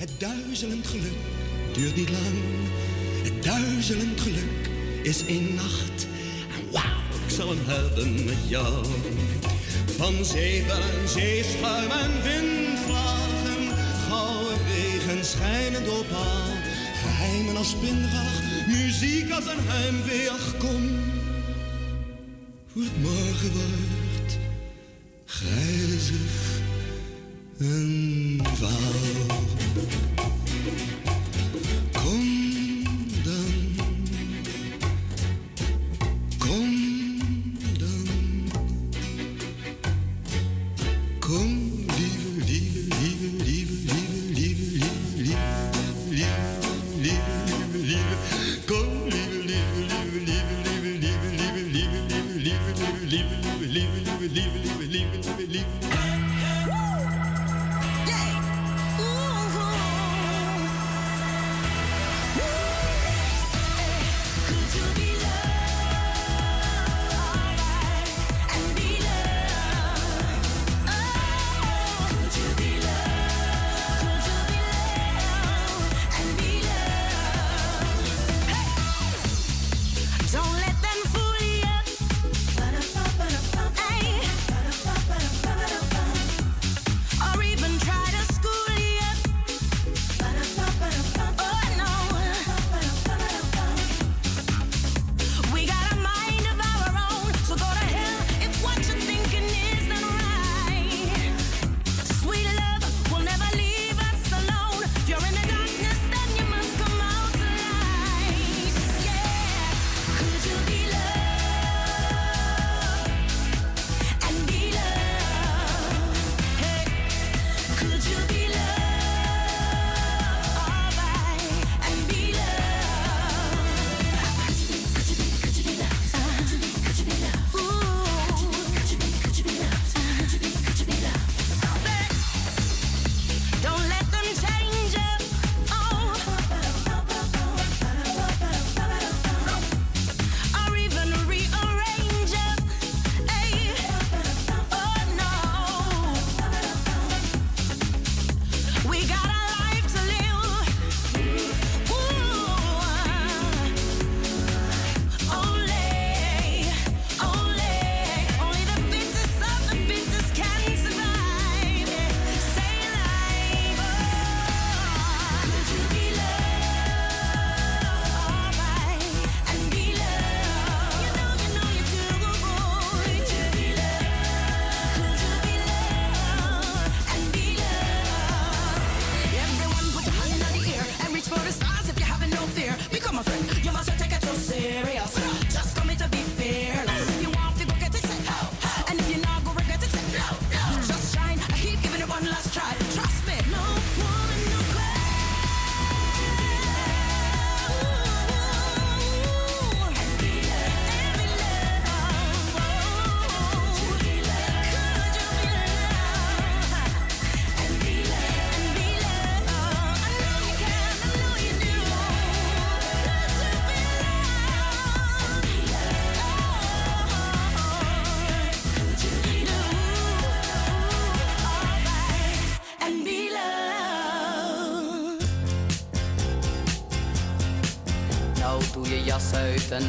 Het duizelend geluk duurt niet lang. Het duizelend geluk is in nacht. En wauw, ik zal hem hebben met jou. Van en zeeschuim en windvlagen, gouden wegen schijnen door paal. Geheimen als spinrag, muziek als een heimwee, kom. Hoe het morgen wordt, grijzig en vaal.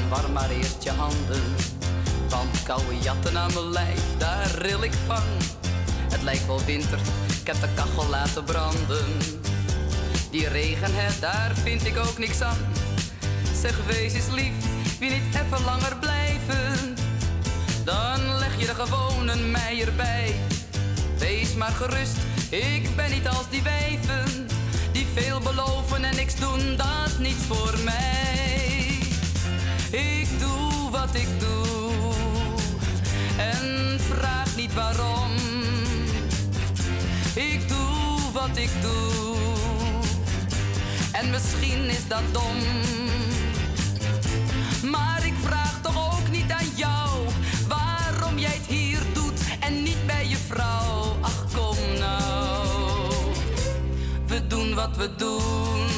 Warm maar eerst je handen. Want koude jatten aan mijn lijf, daar ril ik van. Het lijkt wel winter, ik heb de kachel laten branden. Die regen, hè, daar vind ik ook niks aan. Zeg, wees eens lief, wie niet even langer blijven? Dan leg je er gewoon een mei erbij. Wees maar gerust, ik ben niet als die wijven. Die veel beloven en niks doen, dat niets voor mij. Ik doe wat ik doe en vraag niet waarom. Ik doe wat ik doe en misschien is dat dom. Maar ik vraag toch ook niet aan jou waarom jij het hier doet en niet bij je vrouw. Ach kom nou, we doen wat we doen.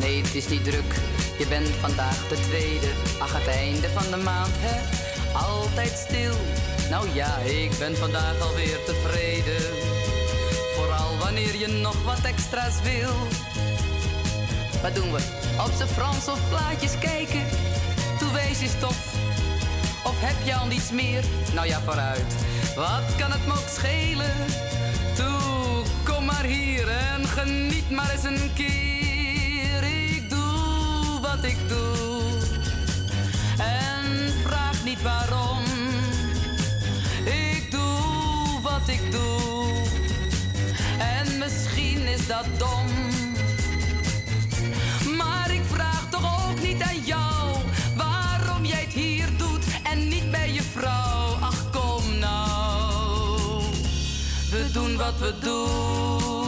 Nee, het is niet druk. Je bent vandaag de tweede. Ach, het einde van de maand, hè? Altijd stil. Nou ja, ik ben vandaag alweer tevreden. vooral wanneer je nog wat extra's wil. Wat doen we? Op z'n Frans of plaatjes kijken? Toe wees je stof. Of heb je al niets meer? Nou ja, vooruit. Wat kan het me ook schelen? Toe, kom maar hier en geniet maar eens een keer. Wat ik doe. En vraag niet waarom. Ik doe wat ik doe. En misschien is dat dom. Maar ik vraag toch ook niet aan jou waarom jij het hier doet en niet bij je vrouw. Ach, kom nou. We doen wat we doen.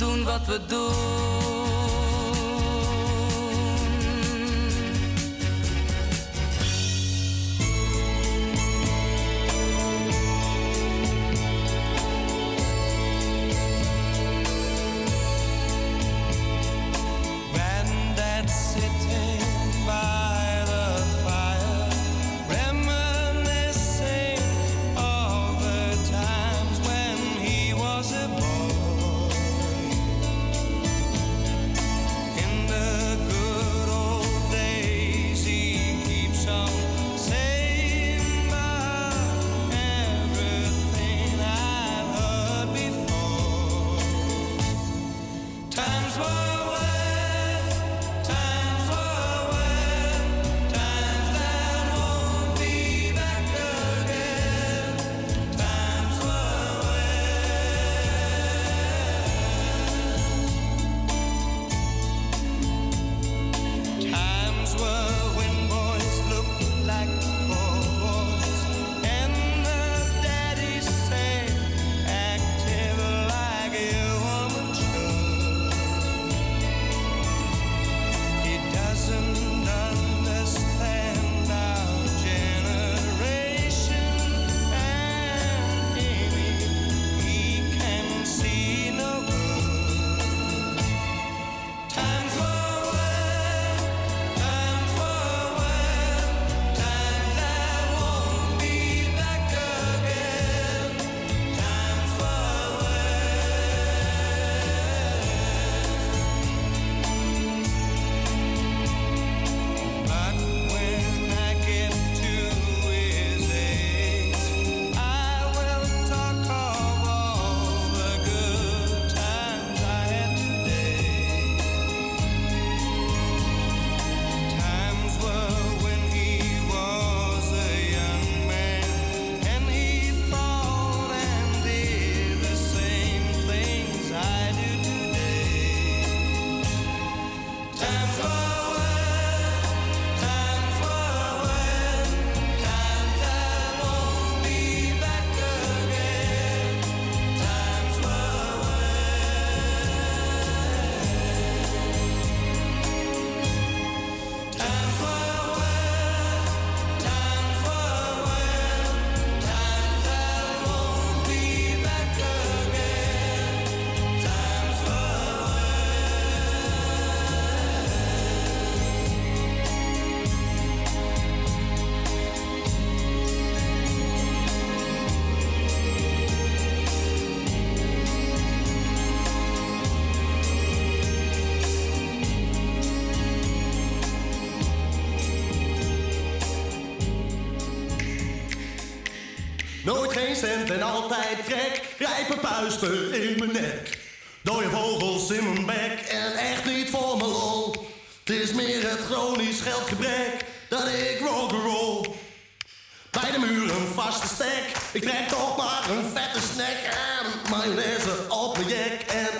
Doen wat we doen. Geen cent en altijd trek. Rijpe puisten in mijn nek. Dode vogels in mijn bek. En echt niet voor mijn lol. Het is meer het chronisch geldgebrek. Dat ik rock'n'roll. Bij de muur een vaste stek. Ik trek toch maar een vette snack. En mayonaise op mijn jek. En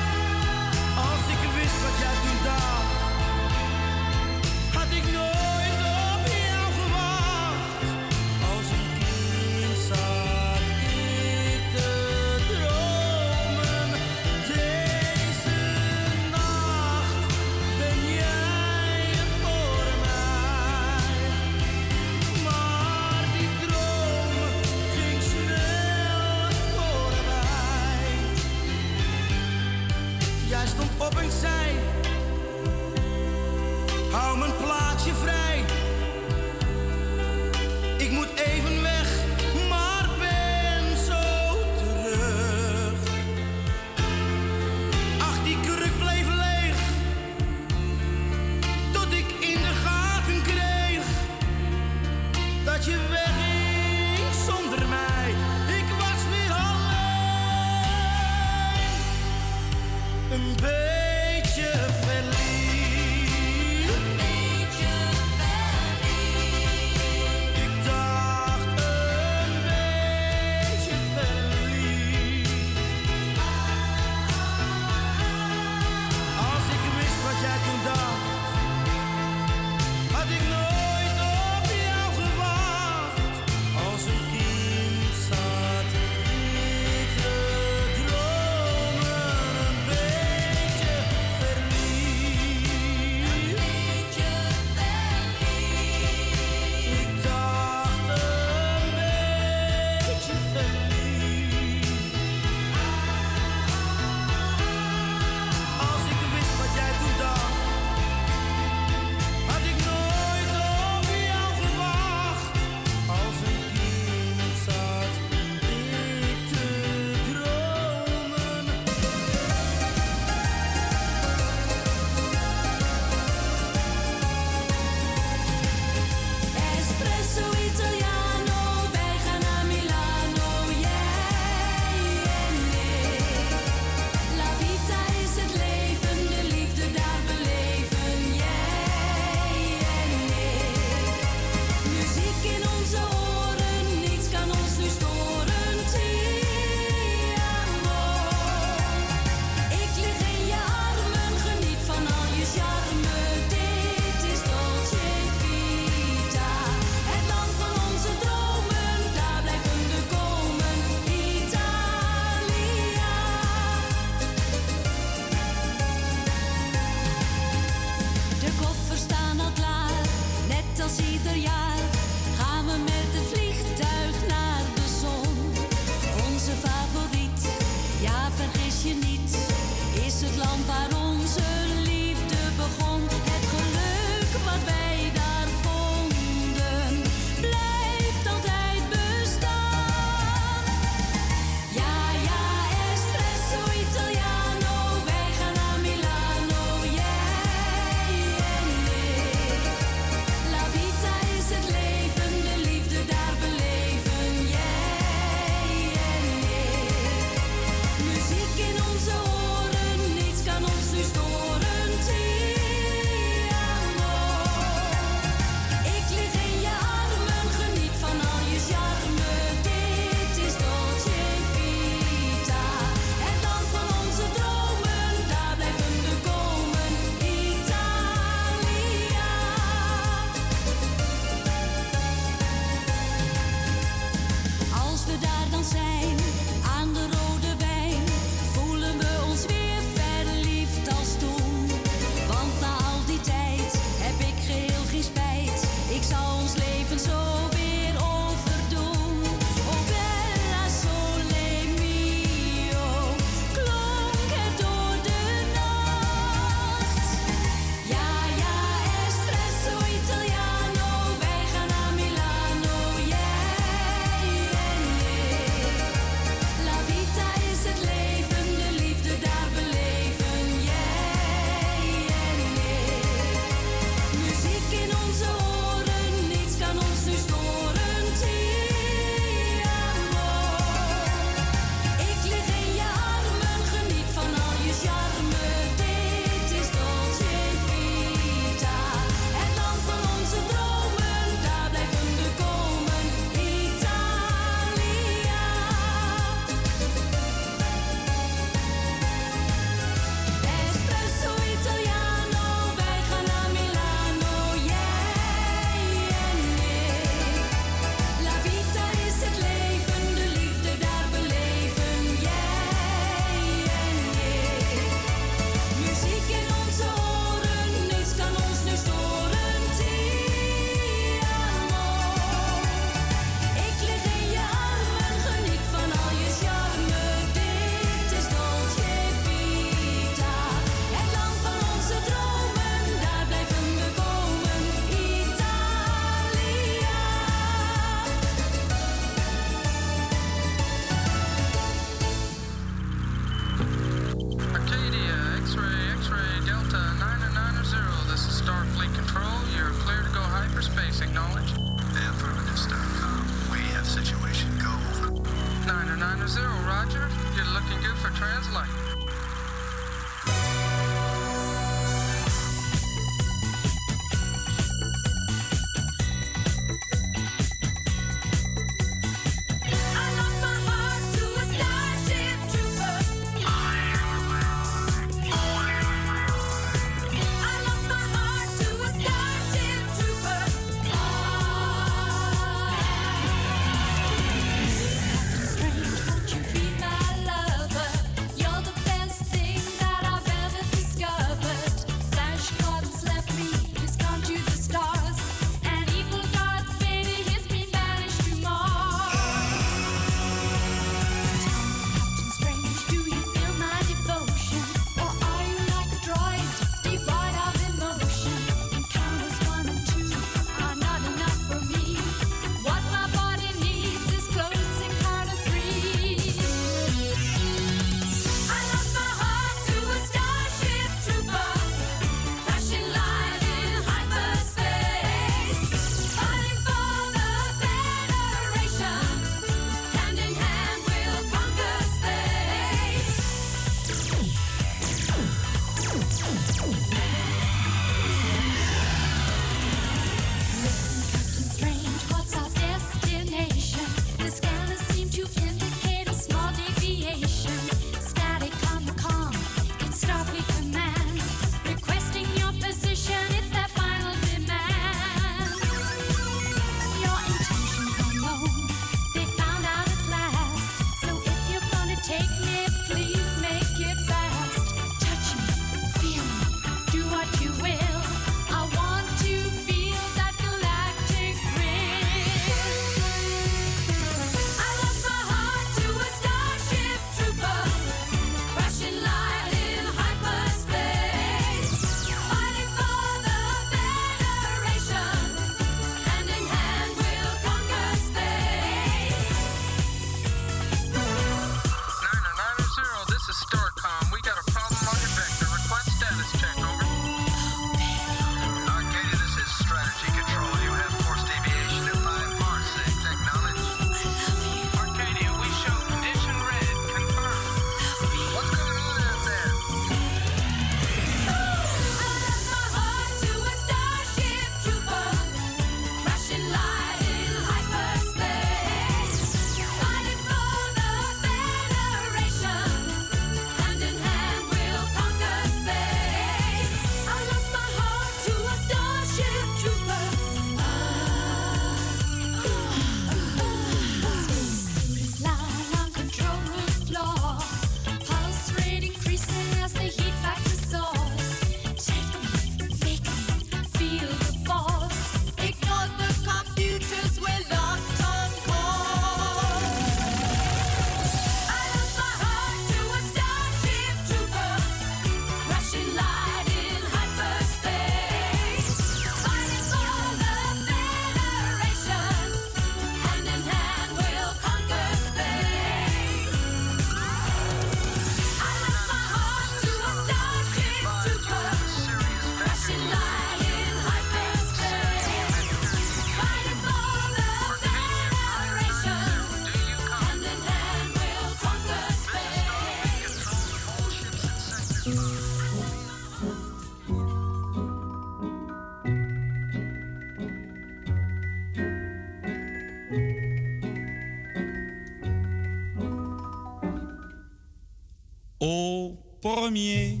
premier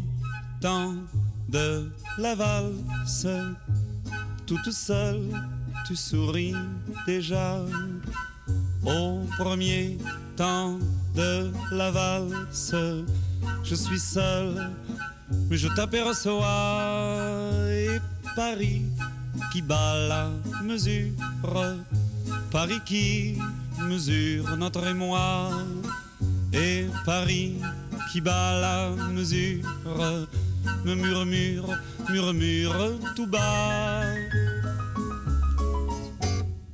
temps de la valse, toute seule, tu souris déjà. Au premier temps de la valse, je suis seul, mais je t'aperçois. Et Paris qui bat la mesure, Paris qui mesure notre émoi. Et Paris qui bat la mesure me murmure, murmure tout bas.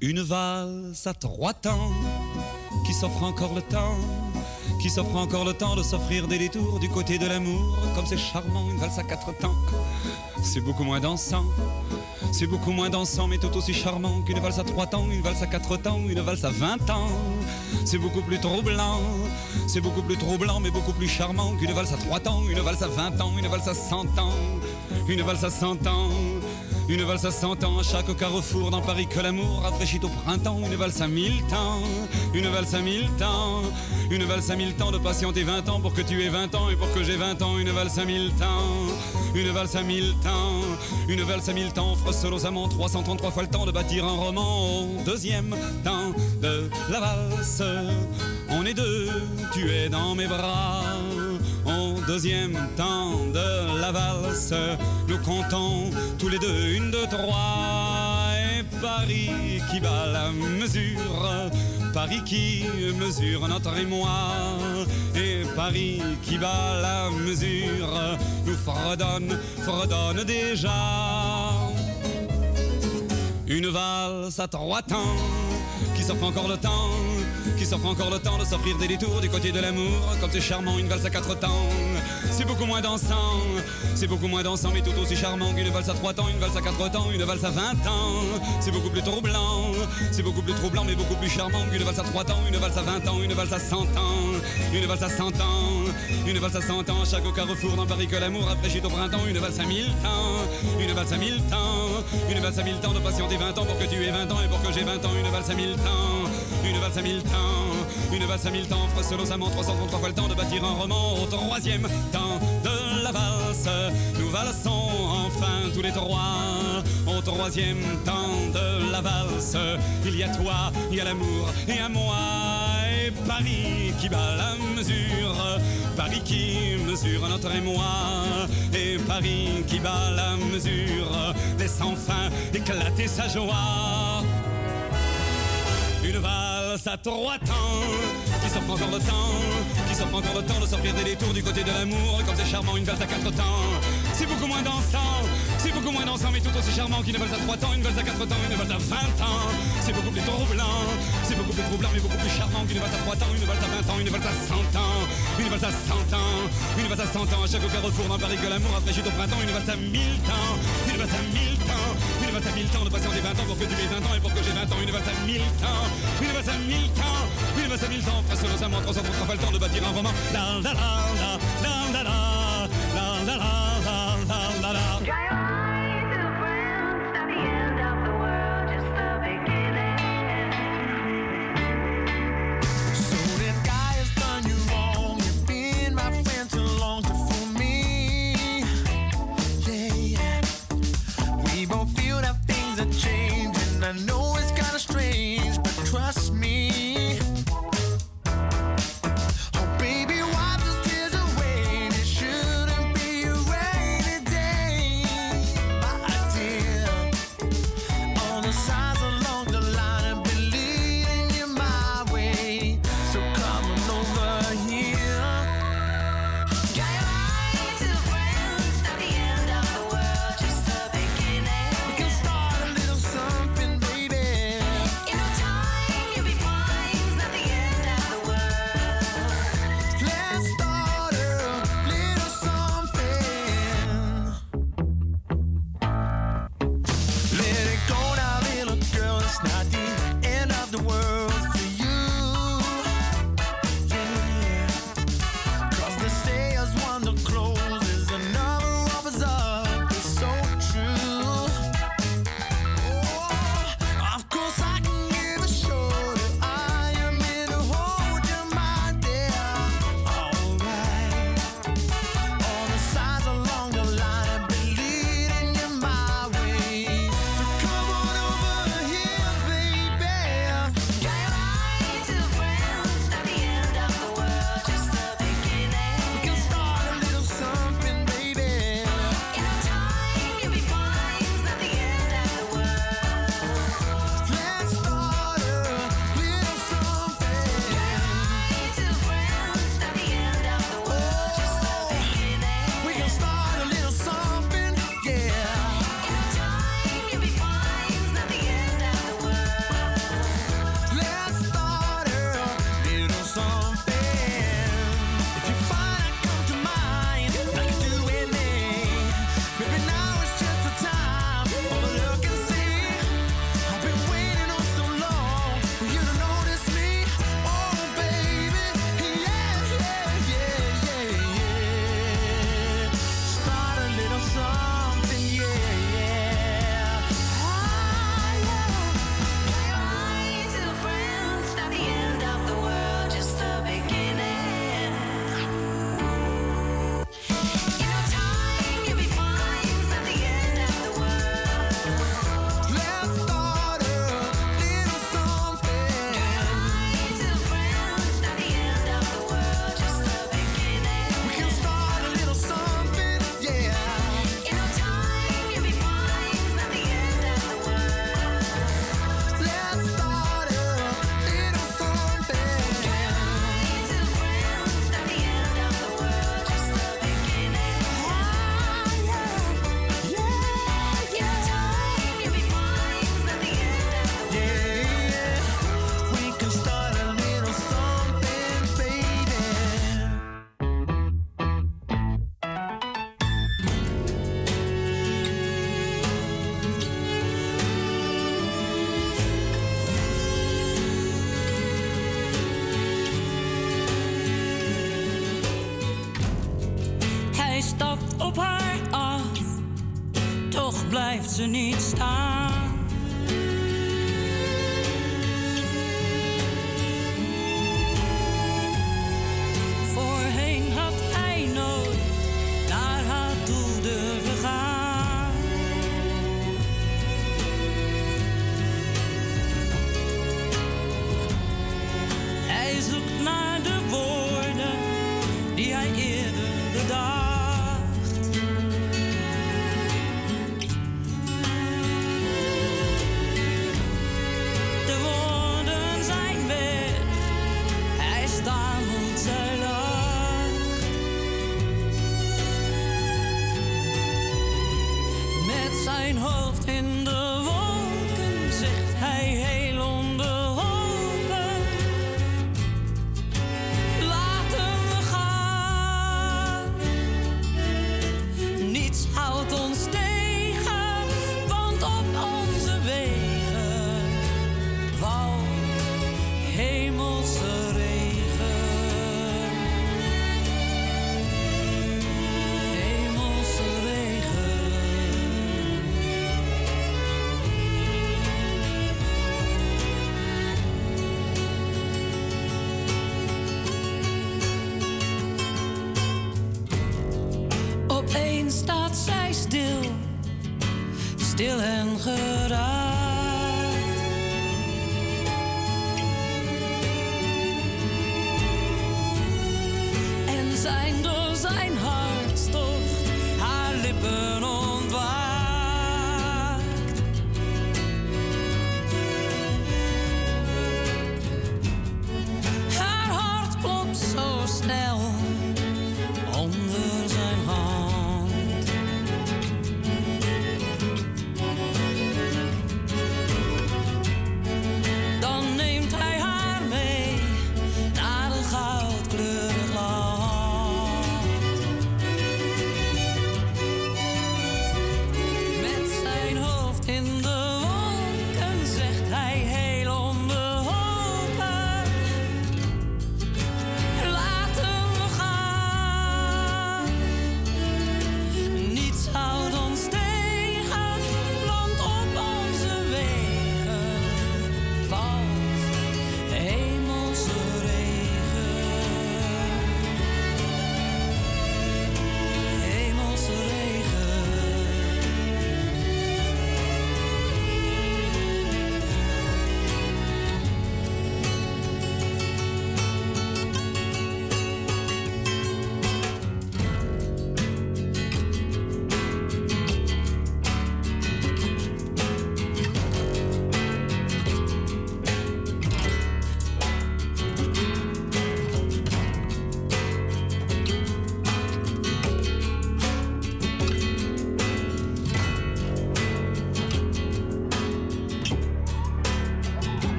Une valse à trois temps qui s'offre encore le temps, qui s'offre encore le temps de s'offrir des détours du côté de l'amour. Comme c'est charmant, une valse à quatre temps, c'est beaucoup moins dansant. C'est beaucoup moins dansant, mais tout aussi charmant qu'une valse à trois temps, une valse à quatre temps, une valse à vingt ans. C'est beaucoup plus troublant, c'est beaucoup plus troublant, mais beaucoup plus charmant qu'une valse à trois temps, une valse à vingt ans, une valse à cent ans, une valse à cent ans. Une valse à cent ans à chaque carrefour dans Paris que l'amour rafraîchit au printemps. Une valse à mille temps, une valse à mille temps, une valse à mille temps de patienter vingt ans pour que tu aies vingt ans et pour que j'ai vingt ans. Une valse à mille temps, une valse à mille temps, une valse à mille temps amants 333 fois le temps de bâtir un roman. Au deuxième temps de la valse, on deux, tu es dans mes bras. Au deuxième temps de la valse, nous comptons tous les deux une, deux, trois. Et Paris qui bat la mesure, Paris qui mesure notre émoi. Et Paris qui bat la mesure, nous fredonne, fredonne déjà. Une valse à trois temps, qui s'offre encore le temps, qui s'offre encore le temps de s'offrir des détours du côté de l'amour, comme c'est charmant une valse à quatre temps. C'est beaucoup moins dansant, c'est beaucoup moins dansant, mais tout aussi charmant qu'une valse à trois temps, une valse à quatre temps, une valse à vingt ans. C'est beaucoup plus troublant, c'est beaucoup plus troublant, mais beaucoup plus charmant qu'une valse à trois temps, une valse à vingt ans, une valse à cent ans, une valse à cent ans, une valse à cent ans. À chaque carrefour dans Paris que l'amour rafraîchit au printemps, une valse à mille temps, une valse à mille temps, une valse à mille temps de patienter vingt ans pour que tu aies vingt ans et pour que j'ai vingt ans, une valse à mille temps, une valse à mille temps, une valse à mille temps, offre aux amants 333 fois le temps de bâtir un roman au troisième temps de la valse. Nous valsons enfin tous les trois au troisième temps de la valse. Il y a toi, il y a l'amour et à moi. Et Paris qui bat la mesure, Paris qui mesure notre émoi. Et Paris qui bat la mesure, laisse enfin éclater sa joie. À trois temps, qui s'offre encore le temps, qui s'offre encore le temps de sortir des détours du côté de l'amour, comme c'est charmant une valse à quatre temps. C'est beaucoup moins dansant, c'est beaucoup moins dansant, mais tout aussi charmant qu'une valse à trois temps, une valse à quatre temps, une valse à vingt ans. C'est beaucoup plus troublant, c'est beaucoup plus troublant, mais beaucoup plus charmant qu'une valse à trois temps, une valse à vingt ans, une valse à cent ans, une valse à cent ans, une valse à cent ans. À chaque carrefour dans Paris que l'amour rafraîchit au printemps, une valse à mille temps, une valse à mille temps, une valse à mille temps de patienter vingt ans pour que tu aies vingt ans et pour que j'ai vingt ans, une valse à mille temps, une valse à mille temps, une valse à mille temps. Face aux amants, 333 fois le temps de bâtir un roman.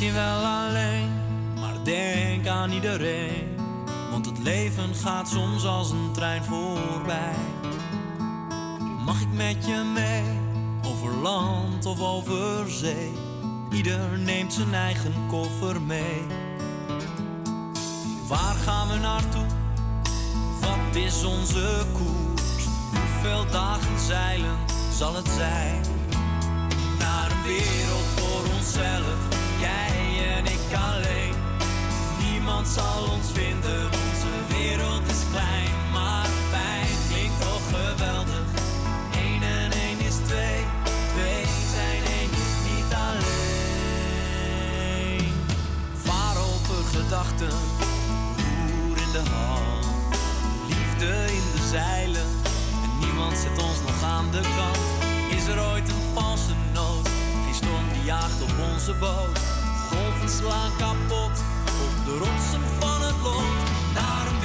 misschien wel alleen, maar denk aan iedereen. Want het leven gaat soms als een trein voorbij. Mag ik met je mee, over land of over zee? Ieder neemt zijn eigen koffer mee. Waar gaan we naartoe? Wat is onze koers? Hoeveel dagen zeilen zal het zijn? Naar een wereld voor onszelf alleen. Niemand zal ons vinden, onze wereld is klein, maar pijn Klinkt toch geweldig. Eén en één is 2, 2 zijn één is niet alleen. Waarover gedachten, roer in de hand, Liefde in de zeilen, en niemand zet ons nog aan de kant. Is er ooit een valse nood? Die storm die jaagt op onze boot slaan kapot op de rotsen van het lot. Daarom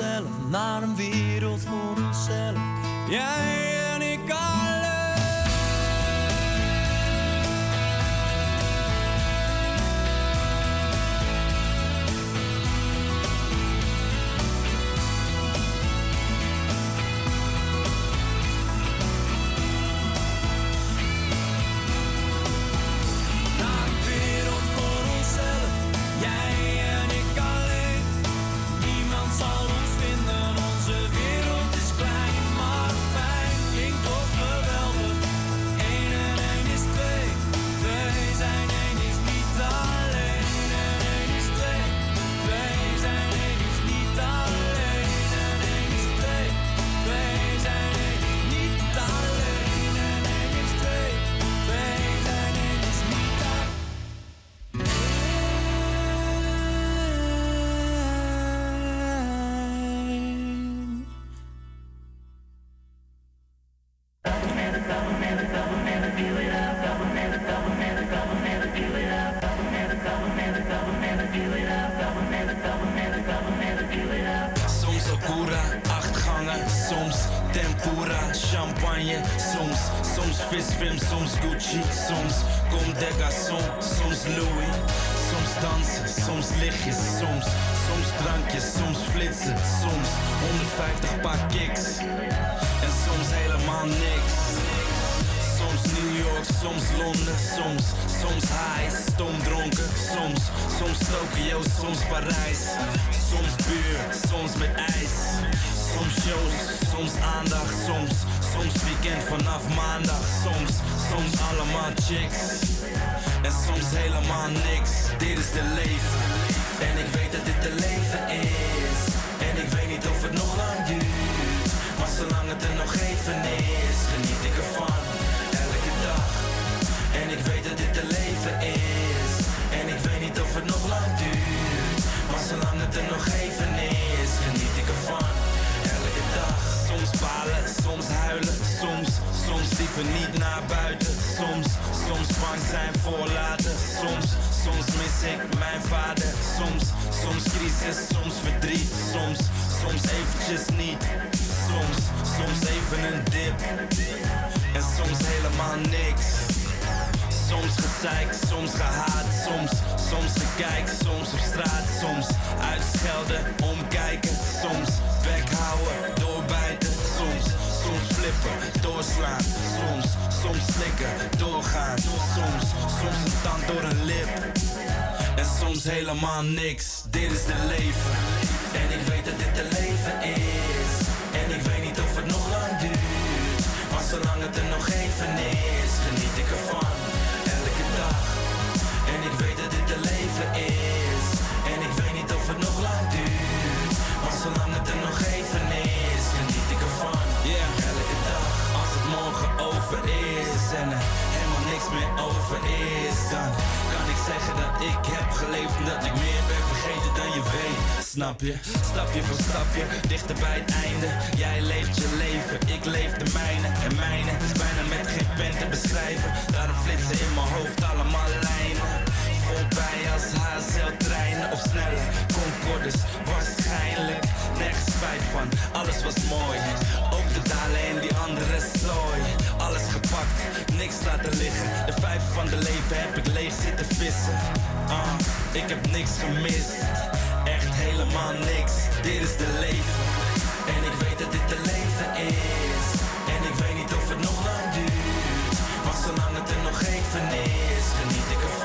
onszelf, naar een wereld voor onszelf. Jij stapje, voor stapje, dichter bij het einde. Jij leeft je leven, ik leef de mijne. En mijne is bijna met geen pen te beschrijven. Daarom flitsen in mijn hoofd allemaal lijnen. Voorbij als HZL-treinen of sneller. Concordes, waarschijnlijk. Nergens spijt van, alles was mooi. Ook de dalen en die andere slooi. Alles gepakt, niks laten liggen. De vijf van de leven heb ik leeg zitten vissen. Ah, ik heb niks gemist helemaal niks. Dit is de leven. En ik weet dat dit de leven is. En ik weet niet of het nog lang duurt. Maar zolang het er nog even is, geniet ik ervan.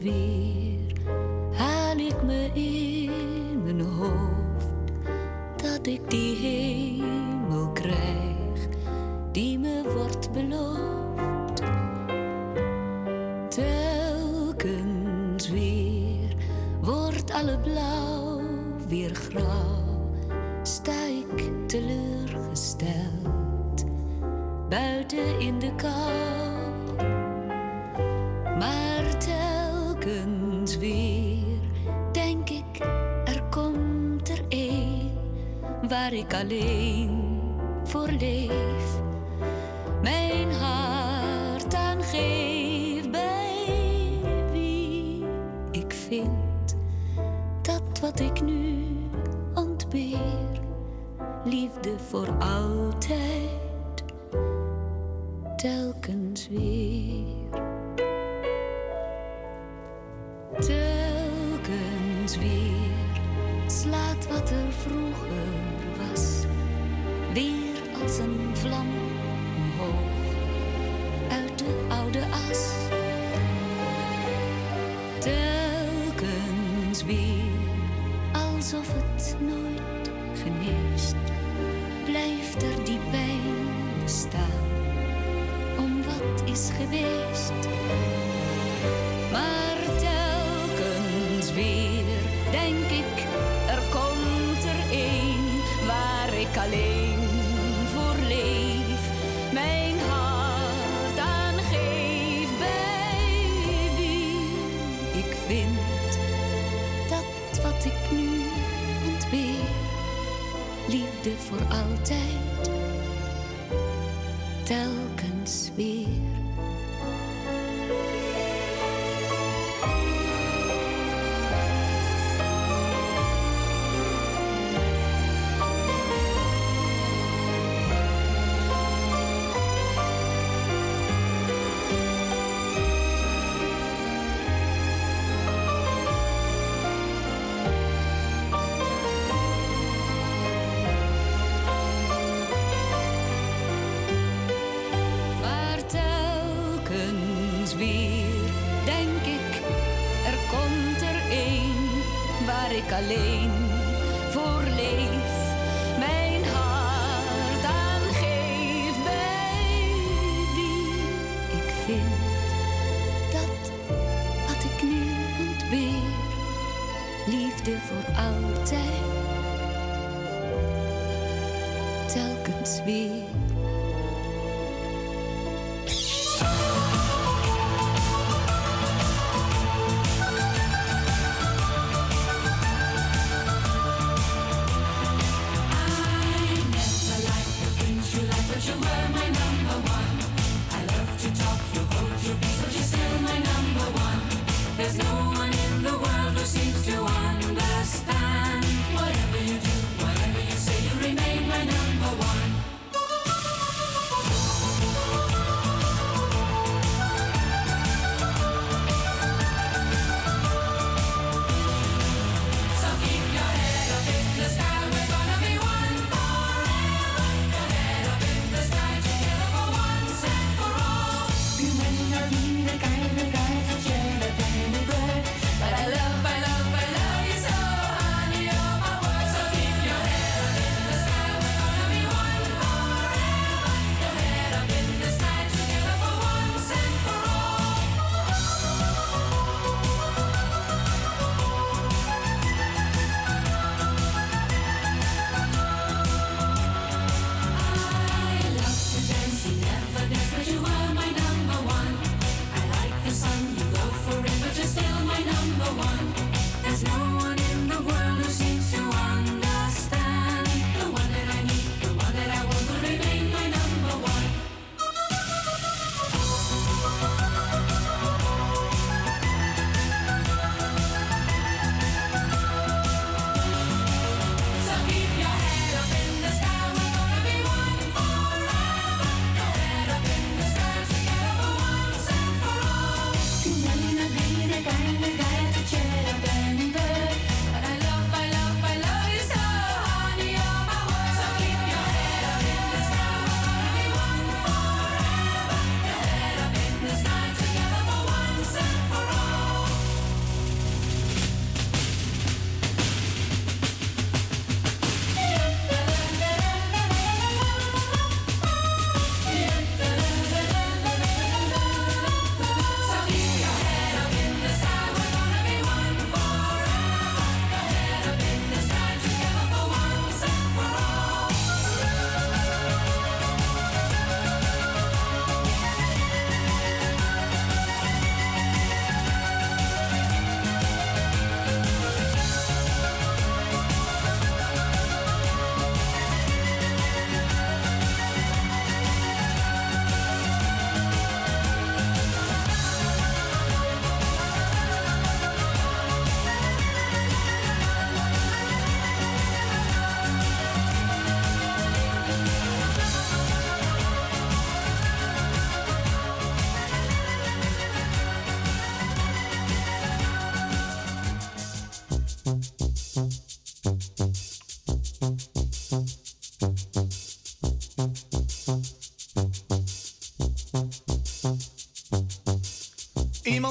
wie waar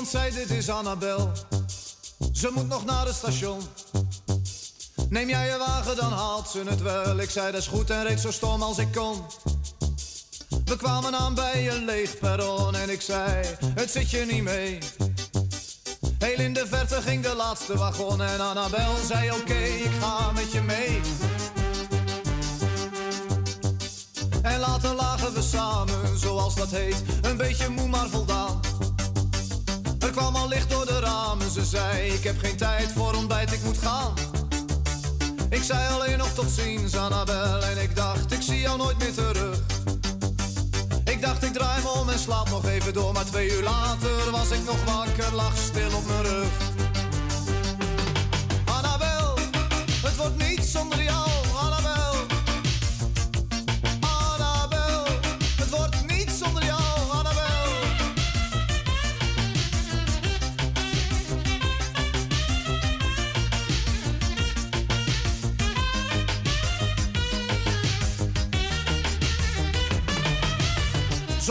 Iemand zei dit is Annabel. Ze moet nog naar het station. Neem jij je wagen, dan haalt ze het wel. Ik zei dat is goed en reed zo stom als ik kon. We kwamen aan bij een leeg perron en ik zei, het zit je niet mee. Heel in de verte ging de laatste wagon en Annabel zei oké, ik ga met je mee. En later lagen we samen, zoals dat heet, een beetje moe maar voldaan. Licht door de ramen, ze zei ik heb geen tijd voor ontbijt, ik moet gaan. Ik zei alleen nog tot ziens Annabel en ik dacht ik zie jou nooit meer terug. Ik dacht ik draai me om en slaap nog even door, maar twee uur later was ik nog wakker, lag stil op mijn rug.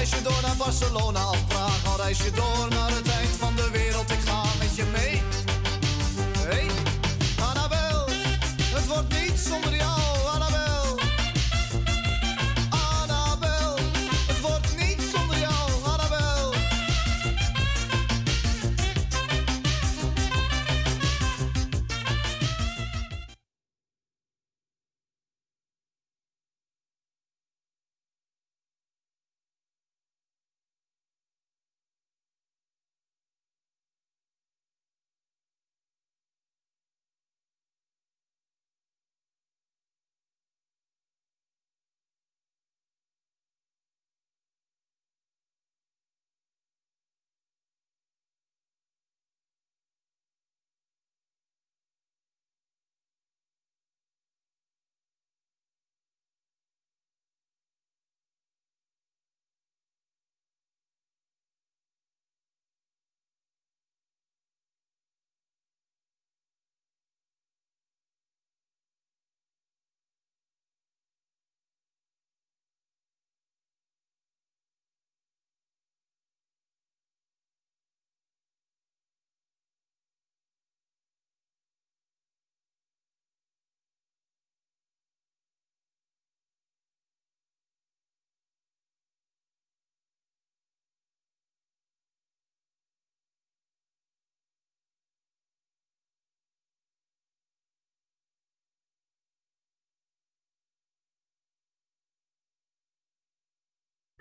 reis je door naar Barcelona of Praag. Al reis je door naar het eind van de wereld. Ik ga met je mee. Hey, Annabel, het wordt niet zonder jou.